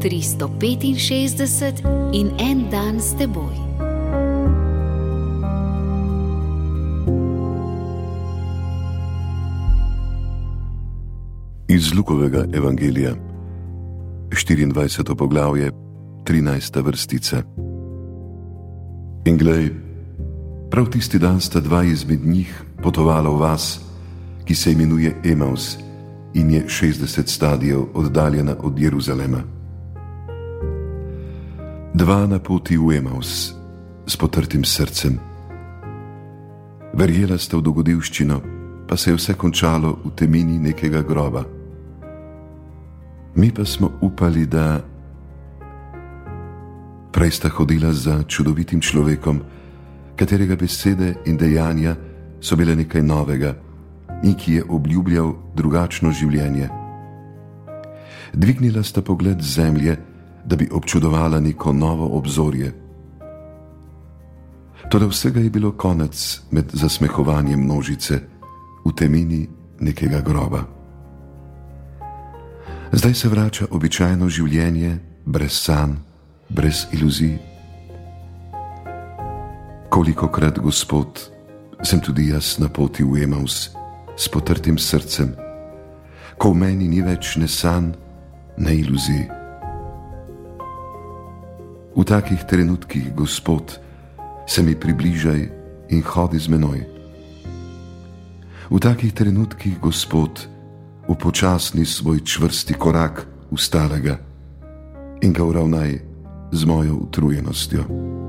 365 in en dan s teboj. Iz Lukovega evangelija, 24. poglavje, 13. vrstica. In glej, prav tisti dan sta dva izmed njih potovala v vas, ki se imenuje Emaus in je 60 stadijev oddaljena od Jeruzalema. Dva na poti v Emaus s potrtim srcem. Verjela sta v dogodivščino, pa se je vse končalo v temini nekega groba. Mi pa smo upali, da prej sta hodila za čudovitim človekom, katerega besede in dejanja so bile nekaj novega in ki je obljubljal drugačno življenje. Dvignila sta pogled z zemlje, da bi občudovala neko novo obzorje. Toda vsega je bilo konec med zasmehovanjem množice v temini nekega groba. Zdaj se vrača običajno življenje, brez sanj, brez iluzij. Koliko krat, Gospod, sem tudi jaz na poti v Emaus s potrtim srcem, ko v meni ni več ne sanj, ne iluzij. V takih trenutkih, Gospod, se mi približaj in hodi z menoj. V takih trenutkih, Gospod, upočasni svoj čvrsti korak v starega in ga uravnaj z mojo utrujenostjo.